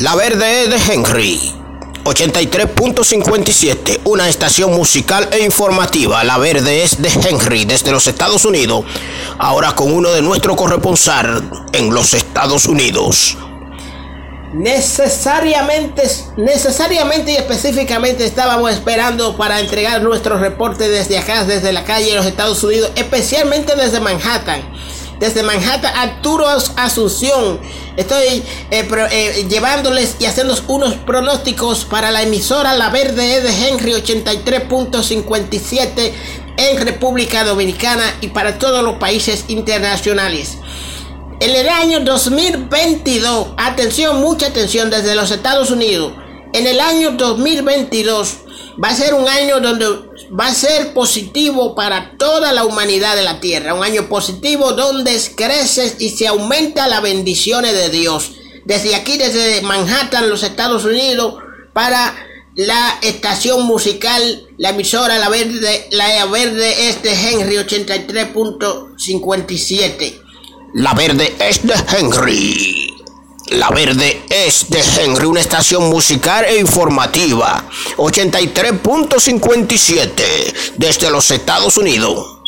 La Verde de Henry. 83.57, una estación musical e informativa. La Verde es de Henry desde los Estados Unidos. Ahora con uno de nuestros corresponsal en los Estados Unidos. Necesariamente, necesariamente y específicamente estábamos esperando para entregar nuestro reporte desde acá, desde la calle de los Estados Unidos, especialmente desde Manhattan desde Manhattan, Arturo Asunción. Estoy eh, eh, llevándoles y haciendo unos pronósticos para la emisora La Verde de Henry 83.57 en República Dominicana y para todos los países internacionales. En el año 2022, atención, mucha atención desde los Estados Unidos. En el año 2022 va a ser un año donde va a ser positivo para toda la humanidad de la tierra. Un año positivo donde crece y se aumenta las bendiciones de Dios. Desde aquí, desde Manhattan, los Estados Unidos, para la estación musical, la emisora La Verde, la Verde es de Henry 83.57. La Verde es de Henry. La Verde es de Henry, una estación musical e informativa. 83.57 desde los Estados Unidos.